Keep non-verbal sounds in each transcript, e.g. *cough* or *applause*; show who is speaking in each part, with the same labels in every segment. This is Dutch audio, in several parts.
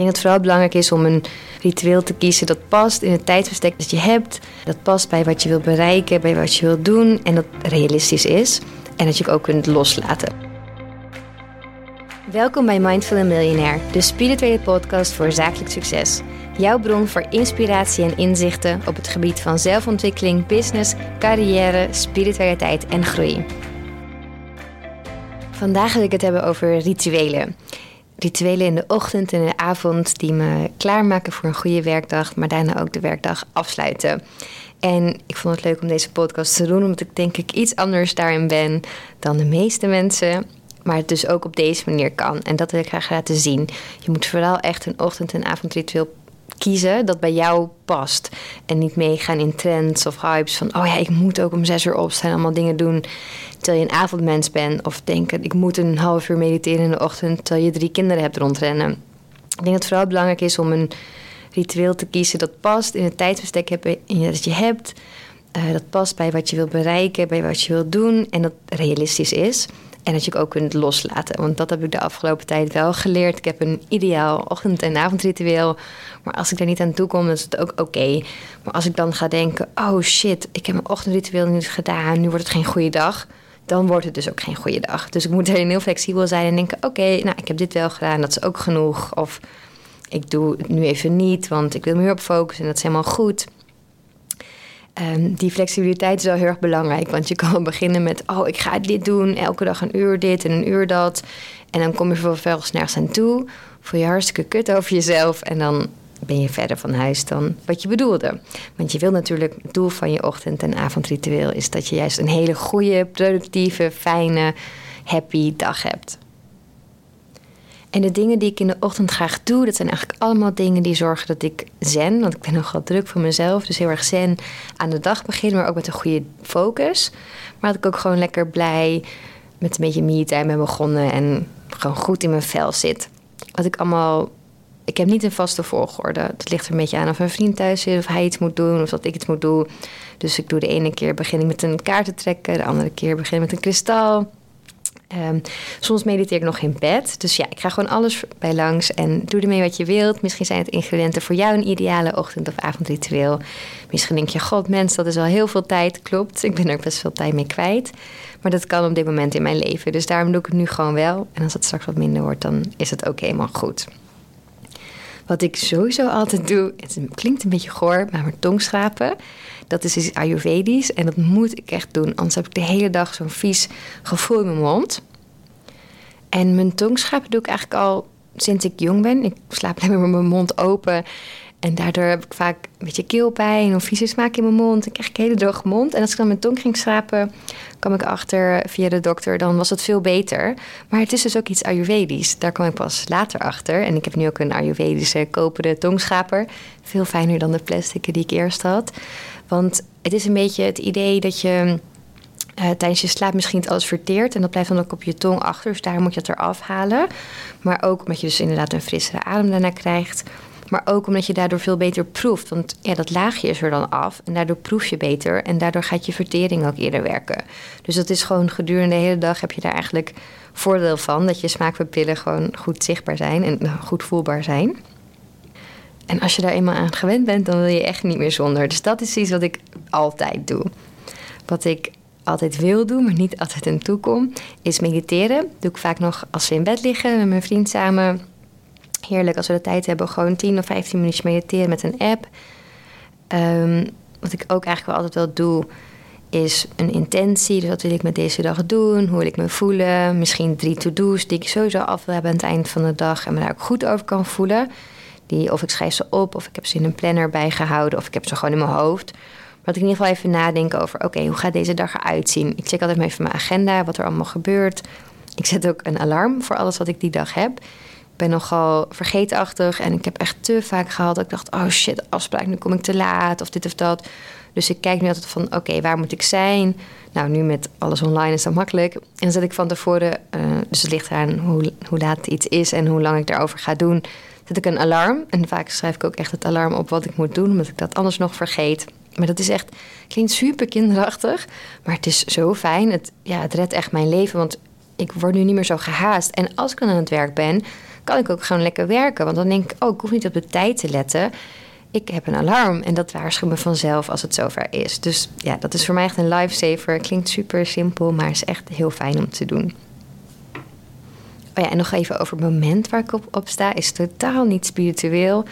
Speaker 1: denk dat het vooral belangrijk is om een ritueel te kiezen dat past in het tijdsbestek dat je hebt. Dat past bij wat je wilt bereiken, bij wat je wilt doen en dat realistisch is. En dat je ook kunt loslaten. Welkom bij Mindful Millionaire, de spirituele podcast voor zakelijk succes. Jouw bron voor inspiratie en inzichten op het gebied van zelfontwikkeling, business, carrière, spiritualiteit en groei. Vandaag wil ik het hebben over rituelen. Rituelen in de ochtend en de avond die me klaarmaken voor een goede werkdag, maar daarna ook de werkdag afsluiten. En ik vond het leuk om deze podcast te doen, omdat ik denk ik iets anders daarin ben dan de meeste mensen. Maar het dus ook op deze manier kan. En dat wil ik graag laten zien. Je moet vooral echt een ochtend- en avondritueel kiezen dat bij jou past. En niet meegaan in trends of hypes van... oh ja, ik moet ook om zes uur opstaan, allemaal dingen doen... terwijl je een avondmens bent. Of denken, ik moet een half uur mediteren in de ochtend... terwijl je drie kinderen hebt rondrennen. Ik denk dat het vooral belangrijk is om een ritueel te kiezen... dat past in het tijdsbestek dat je hebt... Uh, dat past bij wat je wilt bereiken, bij wat je wilt doen... en dat realistisch is... En dat je ook kunt loslaten. Want dat heb ik de afgelopen tijd wel geleerd. Ik heb een ideaal ochtend- en avondritueel. Maar als ik daar niet aan toe kom, is het ook oké. Maar als ik dan ga denken: oh shit, ik heb mijn ochtendritueel niet gedaan. Nu wordt het geen goede dag. Dan wordt het dus ook geen goede dag. Dus ik moet erin heel flexibel zijn en denken: oké, nou, ik heb dit wel gedaan. Dat is ook genoeg. Of ik doe het nu even niet, want ik wil me op focussen. En dat is helemaal goed. Um, die flexibiliteit is wel heel erg belangrijk. Want je kan *laughs* beginnen met: oh, ik ga dit doen, elke dag een uur dit en een uur dat. En dan kom je vervolgens nergens aan toe. Voel je hartstikke kut over jezelf. En dan ben je verder van huis dan wat je bedoelde. Want je wil natuurlijk, het doel van je ochtend- en avondritueel is dat je juist een hele goede, productieve, fijne, happy dag hebt. En de dingen die ik in de ochtend graag doe, dat zijn eigenlijk allemaal dingen die zorgen dat ik zen, want ik ben nogal druk voor mezelf, dus heel erg zen aan de dag beginnen, maar ook met een goede focus. Maar dat ik ook gewoon lekker blij met een beetje me-time ben begonnen en gewoon goed in mijn vel zit. Wat ik allemaal ik heb niet een vaste volgorde. Het ligt er een beetje aan of een vriend thuis is, of hij iets moet doen, of dat ik iets moet doen. Dus ik doe de ene keer begin ik met een kaart te trekken, de andere keer begin ik met een kristal. Ehm, soms mediteer ik nog in bed. Dus ja, ik ga gewoon alles bij langs en doe ermee wat je wilt. Misschien zijn het ingrediënten voor jou een ideale ochtend- of avondritueel. Misschien denk je, god mens, dat is al heel veel tijd. Klopt, ik ben er best veel tijd mee kwijt. Maar dat kan op dit moment in mijn leven. Dus daarom doe ik het nu gewoon wel. En als het straks wat minder wordt, dan is het ook helemaal goed. Wat ik sowieso altijd doe, het klinkt een beetje goor, maar mijn tong schrapen. Dat is iets Ayurvedisch en dat moet ik echt doen. Anders heb ik de hele dag zo'n vies gevoel in mijn mond. En mijn tongschrapen doe ik eigenlijk al sinds ik jong ben. Ik slaap *laughs* alleen maar met mijn mond open. En daardoor heb ik vaak een beetje keelpijn of vieze smaak in mijn mond. Ik krijg een hele droge mond. En als ik dan mijn tong ging schrapen, kwam ik achter via de dokter, dan was het veel beter. Maar het is dus ook iets Ayurvedisch. Daar kwam ik pas later achter. En ik heb nu ook een Ayurvedische koperen tongschaper. Veel fijner dan de plastic die ik eerst had. Want het is een beetje het idee dat je uh, tijdens je slaap misschien het alles verteert. En dat blijft dan ook op je tong achter. Dus daar moet je het eraf halen. Maar ook omdat je dus inderdaad een frissere adem daarna krijgt. Maar ook omdat je daardoor veel beter proeft. Want ja, dat laagje is er dan af. En daardoor proef je beter. En daardoor gaat je vertering ook eerder werken. Dus dat is gewoon gedurende de hele dag heb je daar eigenlijk voordeel van. Dat je smaakpapillen gewoon goed zichtbaar zijn en nou, goed voelbaar zijn. En als je daar eenmaal aan gewend bent, dan wil je echt niet meer zonder. Dus dat is iets wat ik altijd doe. Wat ik altijd wil doen, maar niet altijd in toekom, is mediteren. doe ik vaak nog als we in bed liggen met mijn vriend samen heerlijk als we de tijd hebben, gewoon 10 of 15 minuutjes mediteren met een app. Um, wat ik ook eigenlijk wel altijd wel doe, is een intentie. Dus wat wil ik met deze dag doen? Hoe wil ik me voelen? Misschien drie to-do's die ik sowieso af wil hebben aan het eind van de dag en me daar ook goed over kan voelen. Die, of ik schrijf ze op, of ik heb ze in een planner bijgehouden, of ik heb ze gewoon in mijn hoofd. Maar dat ik in ieder geval even nadenken over: oké, hoe gaat deze dag eruit zien? Ik check altijd even mijn agenda, wat er allemaal gebeurt. Ik zet ook een alarm voor alles wat ik die dag heb ben nogal vergeetachtig en ik heb echt te vaak gehad dat ik dacht: oh shit, afspraak, nu kom ik te laat of dit of dat. Dus ik kijk nu altijd van: oké, waar moet ik zijn? Nou, nu met alles online is dat makkelijk. En dan zet ik van tevoren, uh, dus het ligt eraan hoe, hoe laat iets is en hoe lang ik daarover ga doen, zet ik een alarm. En vaak schrijf ik ook echt het alarm op wat ik moet doen, omdat ik dat anders nog vergeet. Maar dat is echt, klinkt super kinderachtig, maar het is zo fijn. Het, ja, het redt echt mijn leven, want ik word nu niet meer zo gehaast. En als ik dan aan het werk ben, kan ik ook gewoon lekker werken. Want dan denk ik, oh, ik hoef niet op de tijd te letten. Ik heb een alarm en dat waarschuwt me vanzelf als het zover is. Dus ja, dat is voor mij echt een lifesaver. Klinkt super simpel, maar is echt heel fijn om te doen. Oh en nog even over het moment waar ik op, op sta. Is totaal niet spiritueel.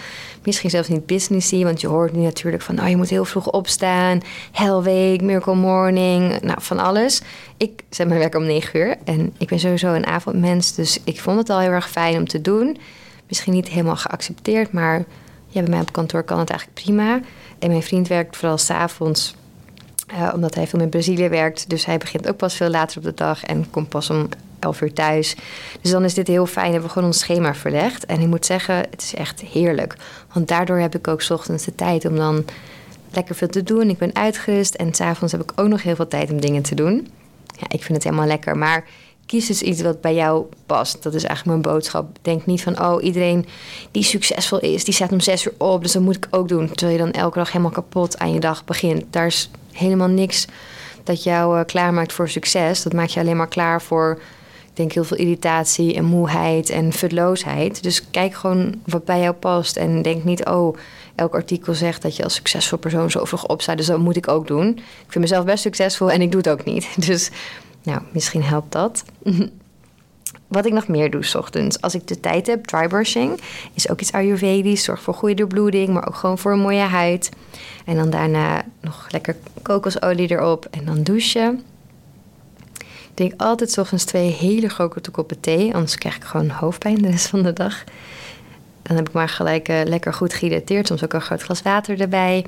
Speaker 1: Misschien zelfs niet businessy. Want je hoort nu natuurlijk van... Oh, je moet heel vroeg opstaan. Hell Week, Miracle Morning. Nou, van alles. Ik zet mijn werk om negen uur. En ik ben sowieso een avondmens. Dus ik vond het al heel erg fijn om te doen. Misschien niet helemaal geaccepteerd. Maar bij mij op kantoor kan het eigenlijk prima. En mijn vriend werkt vooral s'avonds... Uh, omdat hij veel met Brazilië werkt. Dus hij begint ook pas veel later op de dag en komt pas om 11 uur thuis. Dus dan is dit heel fijn. Hebben we gewoon ons schema verlegd. En ik moet zeggen, het is echt heerlijk. Want daardoor heb ik ook ochtends de tijd om dan lekker veel te doen. Ik ben uitgerust. En s'avonds heb ik ook nog heel veel tijd om dingen te doen. Ja, ik vind het helemaal lekker. Maar kies dus iets wat bij jou past. Dat is eigenlijk mijn boodschap. Denk niet van, oh, iedereen die succesvol is, die staat om zes uur op. Dus dat moet ik ook doen. Terwijl je dan elke dag helemaal kapot aan je dag begint. Daar is helemaal niks dat jou uh, klaarmaakt voor succes. Dat maakt je alleen maar klaar voor denk heel veel irritatie en moeheid en futloosheid. Dus kijk gewoon wat bij jou past. En denk niet, oh, elk artikel zegt dat je als succesvol persoon zo vroeg opstaat. Dus dat moet ik ook doen. Ik vind mezelf best succesvol en ik doe het ook niet. *laughs* Dus nou, misschien helpt dat. *laughs* Wat ik nog meer doe s ochtends, als ik de tijd heb, drybrushing is ook iets Ayurvedisch. Zorg voor goede doorbloeding, maar ook gewoon voor een mooie huid. En dan daarna nog lekker kokosolie erop en dan douchen drink altijd ochtends twee hele grote koppen thee. Anders krijg ik gewoon hoofdpijn de rest van de dag. Dan heb ik maar gelijk uh, lekker goed gehydrateerd. Soms ook een groot glas water erbij.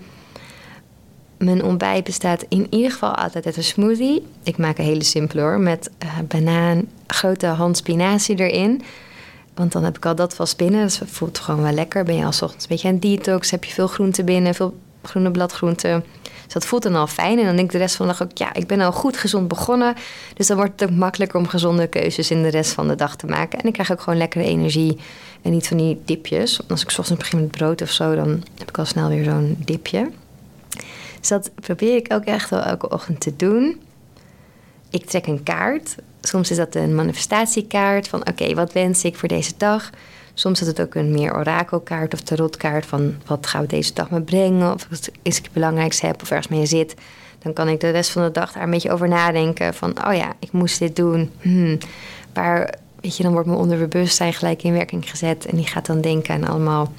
Speaker 1: Mijn ontbijt bestaat in ieder geval altijd uit een smoothie. Ik maak een hele simpele hoor. Met uh, banaan, grote hand spinazie erin. Want dan heb ik al dat vast binnen. Dus het voelt gewoon wel lekker. Ben je al ochtends een beetje aan detox. Heb je veel groente binnen. Veel groene bladgroenten. Dus dat voelt dan al fijn. En dan denk ik de rest van de dag ook, ja, ik ben al goed gezond begonnen. Dus dan wordt het ook makkelijker om gezonde keuzes in de rest van de dag te maken. En ik krijg ook gewoon lekkere energie en niet van die dipjes. Als ik ochtends begin met brood of zo, dan heb ik al snel weer zo'n dipje. Dus dat probeer ik ook echt wel elke ochtend te doen. Ik trek een kaart. Soms is dat een manifestatiekaart van oké, wat wens ik voor deze dag? Soms is het ook een meer orakelkaart of tarotkaart van wat gaan we deze dag me brengen of is ik belangrijkste heb of ergens mee zit. Dan kan ik de rest van de dag daar een beetje over nadenken van oh ja, ik moest dit doen. Hmm. Waar, weet je, dan wordt mijn onderbewustzijn gelijk in werking gezet en die gaat dan denken aan allemaal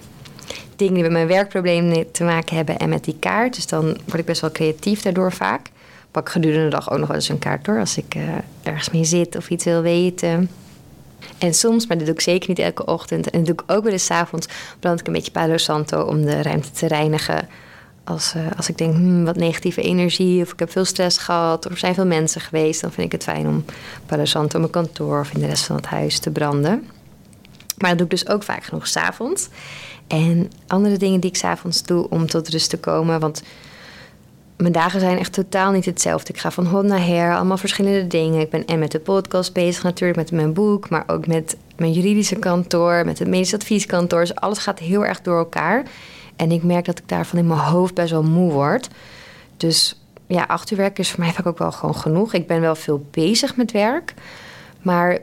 Speaker 1: dingen die met mijn werkprobleem te maken hebben en met die kaart. Dus dan word ik best wel creatief daardoor vaak. Pak gedurende de dag ook nog wel eens een kaart door als ik uh, ergens mee zit of iets wil weten. En soms, maar dat doe ik zeker niet elke ochtend. En dat doe ik ook wel eens avonds. Brand ik een beetje Palo Santo om de ruimte te reinigen. Als, uh, als ik denk, hmm, wat negatieve energie, of ik heb veel stress gehad, of er zijn veel mensen geweest, dan vind ik het fijn om Palo Santo op mijn kantoor of in de rest van het huis te branden. Maar dat doe ik dus ook vaak genoeg s'avonds. En andere dingen die ik s'avonds doe om tot rust te komen. Want mijn dagen zijn echt totaal niet hetzelfde. Ik ga van hond naar her, allemaal verschillende dingen. Ik ben en met de podcast bezig natuurlijk, met mijn boek, maar ook met mijn juridische kantoor, met het medisch advieskantoor. Dus alles gaat heel erg door elkaar. En ik merk dat ik daarvan in mijn hoofd best wel moe word. Dus ja, acht uur is voor mij vaak ook wel gewoon genoeg. Ik ben wel veel bezig met werk, maar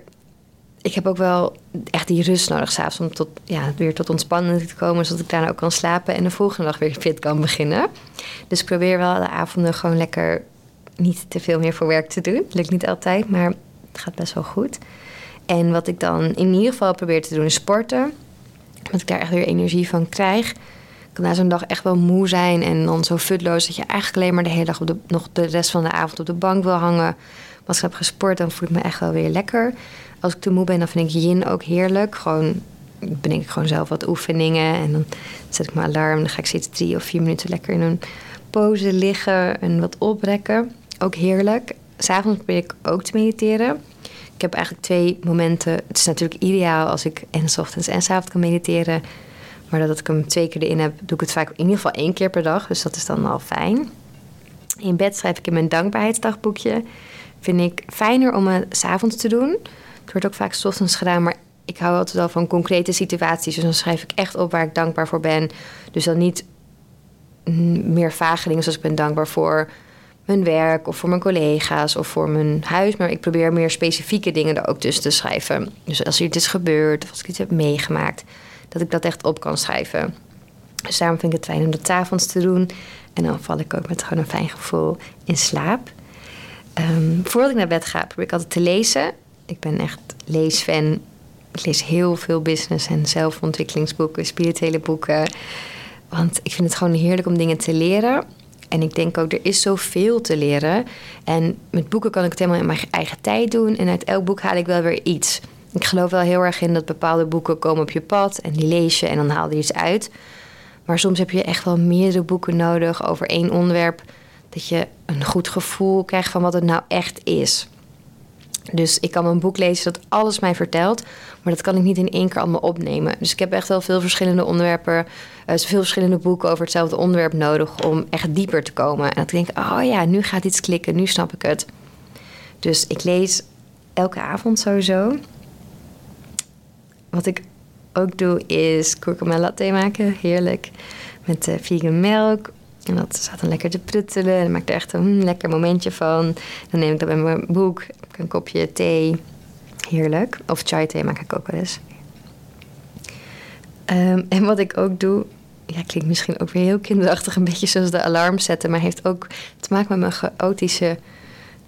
Speaker 1: ik heb ook wel echt die rust nodig s'avonds om tot, ja, weer tot ontspanning te komen, zodat ik daarna ook kan slapen en de volgende dag weer fit kan beginnen. Dus ik probeer wel de avonden gewoon lekker niet te veel meer voor werk te doen. Lukt niet altijd, maar het gaat best wel goed. En wat ik dan in ieder geval probeer te doen is sporten. Dat ik daar echt weer energie van krijg. Kan na zo'n dag echt wel moe zijn en dan zo futloos dat je eigenlijk alleen maar de hele dag op de, nog de rest van de avond op de bank wil hangen. Maar als ik heb gesport, dan voel ik me echt wel weer lekker. Als ik te moe ben, dan vind ik yin ook heerlijk. Gewoon bedenk ik gewoon zelf wat oefeningen. En dan zet ik mijn alarm. Dan ga ik steeds drie of vier minuten lekker in een pose liggen en wat oprekken. Ook heerlijk. S'avonds probeer ik ook te mediteren. Ik heb eigenlijk twee momenten. Het is natuurlijk ideaal als ik en s ochtends en s avonds kan mediteren. Maar dat ik hem twee keer erin heb, doe ik het vaak in ieder geval één keer per dag. Dus dat is dan al fijn. In bed schrijf ik in mijn dankbaarheidsdagboekje. Vind ik fijner om het s'avonds te doen. Het wordt ook vaak s gedaan, maar ik hou altijd wel van concrete situaties. Dus dan schrijf ik echt op waar ik dankbaar voor ben. Dus dan niet meer vage dingen zoals ik ben dankbaar voor mijn werk of voor mijn collega's of voor mijn huis. Maar ik probeer meer specifieke dingen er ook tussen te schrijven. Dus als er iets is gebeurd of als ik iets heb meegemaakt, dat ik dat echt op kan schrijven. Dus daarom vind ik het fijn om dat avonds te doen. En dan val ik ook met gewoon een fijn gevoel in slaap. Um, voordat ik naar bed ga, probeer ik altijd te lezen. Ik ben echt leesfan. Ik lees heel veel business- en zelfontwikkelingsboeken, spirituele boeken. Want ik vind het gewoon heerlijk om dingen te leren. En ik denk ook, er is zoveel te leren. En met boeken kan ik het helemaal in mijn eigen tijd doen. En uit elk boek haal ik wel weer iets. Ik geloof wel heel erg in dat bepaalde boeken komen op je pad. En die lees je en dan haal je iets uit. Maar soms heb je echt wel meerdere boeken nodig over één onderwerp. Dat je een goed gevoel krijgt van wat het nou echt is. Dus ik kan een boek lezen dat alles mij vertelt, maar dat kan ik niet in één keer allemaal opnemen. Dus ik heb echt wel veel verschillende onderwerpen, uh, veel verschillende boeken over hetzelfde onderwerp nodig om echt dieper te komen. En ik denk, oh ja, nu gaat iets klikken, nu snap ik het. Dus ik lees elke avond sowieso. Wat ik ook doe is kurkuma latte maken, heerlijk. Met uh, vegan melk, en dat staat dan lekker te pruttelen. En dan maak ik er echt een lekker momentje van. Dan neem ik dat bij mijn boek. Een kopje thee. Heerlijk. Of chai thee maak ik ook wel eens. Um, en wat ik ook doe... Ja, klinkt misschien ook weer heel kinderachtig. Een beetje zoals de alarm zetten. Maar heeft ook te maken met mijn chaotische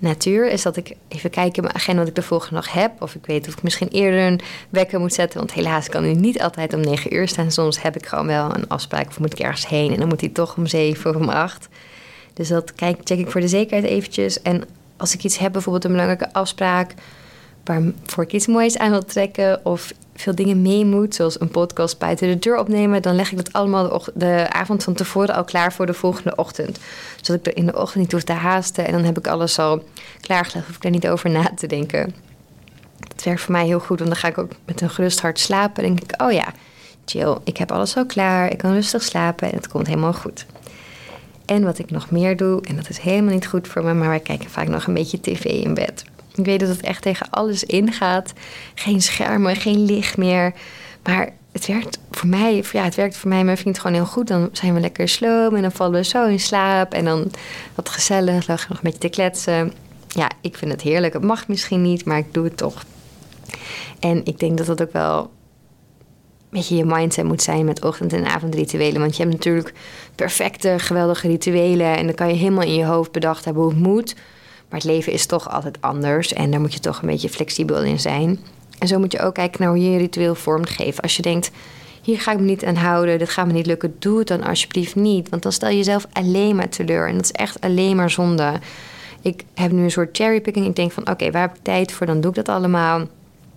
Speaker 1: natuur is dat ik even kijk in mijn agenda wat ik de volgende dag heb. Of ik weet of ik misschien eerder een wekker moet zetten. Want helaas kan hij niet altijd om negen uur staan. Soms heb ik gewoon wel een afspraak of moet ik ergens heen. En dan moet hij toch om zeven of om acht. Dus dat kijk, check ik voor de zekerheid eventjes. En als ik iets heb, bijvoorbeeld een belangrijke afspraak... waarvoor ik iets moois aan wil trekken... of veel dingen mee moet, zoals een podcast buiten de deur opnemen, dan leg ik dat allemaal de, avond van tevoren al klaar voor de volgende ochtend. Zodat ik er in de ochtend niet hoef te haasten en dan heb ik alles al klaargelegd, hoef ik er niet over na te denken. Dat werkt voor mij heel goed, want dan ga ik ook met een gerust hart slapen. Dan denk ik, oh ja, chill, ik heb alles al klaar, ik kan rustig slapen en het komt helemaal goed. En wat ik nog meer doe, en dat is helemaal niet goed voor me, maar wij kijken vaak nog een beetje tv in bed. Ik weet dat het echt tegen alles ingaat. Geen schermen, geen licht meer. Maar het werkt voor mij, ja, het werkt voor mij en mijn vriend gewoon heel goed. Dan zijn we lekker sloom en dan vallen we zo in slaap. En dan wat gezellig, nog een beetje te kletsen. Ja, ik vind het heerlijk. Het mag misschien niet, maar ik doe het toch. En ik denk dat dat ook wel een beetje je mindset moet zijn met ochtend- en avondrituelen. Want je hebt natuurlijk perfecte, geweldige rituelen. En dan kan je helemaal in je hoofd bedacht hebben hoe het moet. Maar het leven is toch altijd anders en daar moet je toch een beetje flexibel in zijn. En zo moet je ook kijken naar hoe je je ritueel vormgeeft. Als je denkt, hier ga ik me niet aan houden, dit gaat me niet lukken, doe het dan alsjeblieft niet. Want dan stel je jezelf alleen maar teleur en dat is echt alleen maar zonde. Ik heb nu een soort cherrypicking. Ik denk van, oké, waar heb ik tijd voor? Dan doe ik dat allemaal.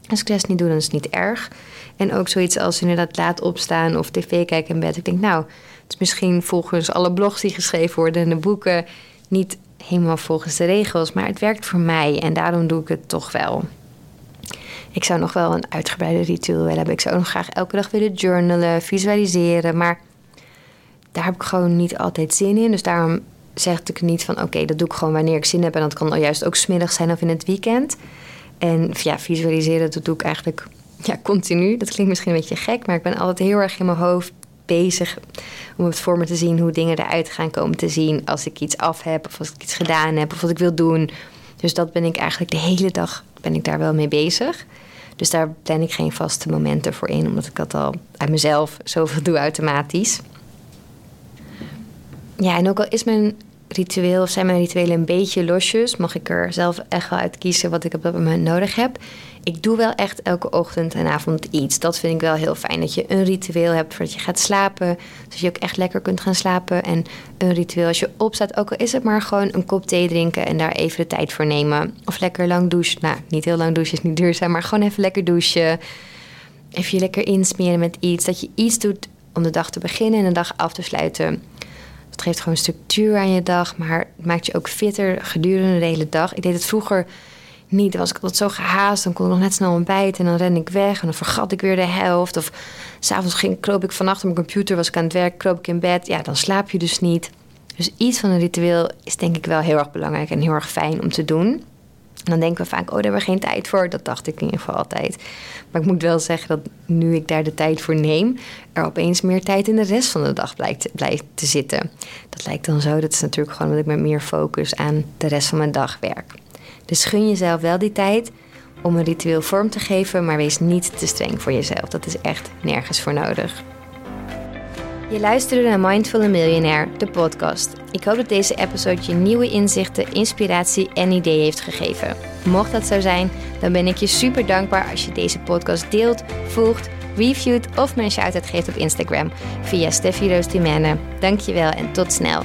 Speaker 1: Als ik rest niet doe, dan is het niet erg. En ook zoiets als inderdaad laat opstaan of tv kijken in bed. Ik denk, nou, het is misschien volgens alle blogs die geschreven worden en de boeken niet helemaal volgens de regels, maar het werkt voor mij en daarom doe ik het toch wel. Ik zou nog wel een uitgebreide ritueel willen hebben. Ik zou nog graag elke dag willen journalen, visualiseren, maar daar heb ik gewoon niet altijd zin in. Dus daarom zeg ik niet van oké, dat doe ik gewoon wanneer ik zin heb. En dat kan al juist ook smiddag zijn of in het weekend. En ja, visualiseren, dat doe ik eigenlijk ja, continu. Dat klinkt misschien een beetje gek, maar ik ben altijd heel erg in mijn hoofd bezig om het voor me te zien hoe dingen eruit gaan komen te zien als ik iets af heb of als ik iets gedaan heb of wat ik wil doen. Dus dat ben ik eigenlijk de hele dag ben ik daar wel mee bezig. Dus daar plan ik geen vaste momenten voor in, omdat ik dat al uit mezelf zoveel doe automatisch. Ja, en ook al is mijn ritueel of zijn mijn rituelen een beetje losjes, mag ik er zelf echt wel uit kiezen wat ik op dat moment nodig heb ik doe wel echt elke ochtend en avond iets. Dat vind ik wel heel fijn. Dat je een ritueel hebt voordat je gaat slapen. Zodat je ook echt lekker kunt gaan slapen. En een ritueel als je opstaat, ook al is het maar gewoon een kop thee drinken en daar even de tijd voor nemen. Of lekker lang douchen. Nou, niet heel lang douchen is niet duurzaam, maar gewoon even lekker douchen. Even je lekker insmeren met iets. Dat je iets doet om de dag te beginnen en de dag af te sluiten. Dat geeft gewoon structuur aan je dag, maar het maakt je ook fitter gedurende de hele dag. Ik deed het vroeger niet. Was ik altijd zo gehaast. Dan kon ik nog net snel ontbijten en dan ren ik weg. En dan vergat ik weer de helft. Of s'avonds ging, kroop ik vannacht op mijn computer, was ik aan het werk, kroop ik in bed. Ja, dan slaap je dus niet. Dus iets van een ritueel is denk ik wel heel erg belangrijk en heel erg fijn om te doen. dan denken we vaak, oh, daar hebben we geen tijd voor. Dat dacht ik in ieder geval altijd. Maar ik moet wel zeggen dat nu ik daar de tijd voor neem, er opeens meer tijd in de rest van de dag blijkt, blijkt te zitten. Dat lijkt dan zo. Dat is natuurlijk gewoon dat ik met meer focus aan de rest van mijn dag werk. Dus gun jezelf wel die tijd om een ritueel vorm te geven, maar wees niet te streng voor jezelf. Dat is echt nergens voor nodig. Je luisterde naar Mindful Millionaire, de podcast. Ik hoop dat deze episode je nieuwe inzichten, inspiratie en ideeën heeft gegeven. Mocht dat zo zijn, dan ben ik je super dankbaar als je deze podcast deelt, volgt, reviewt of een shout-out geeft op Instagram via Steffi Roos Dankjewel en tot snel.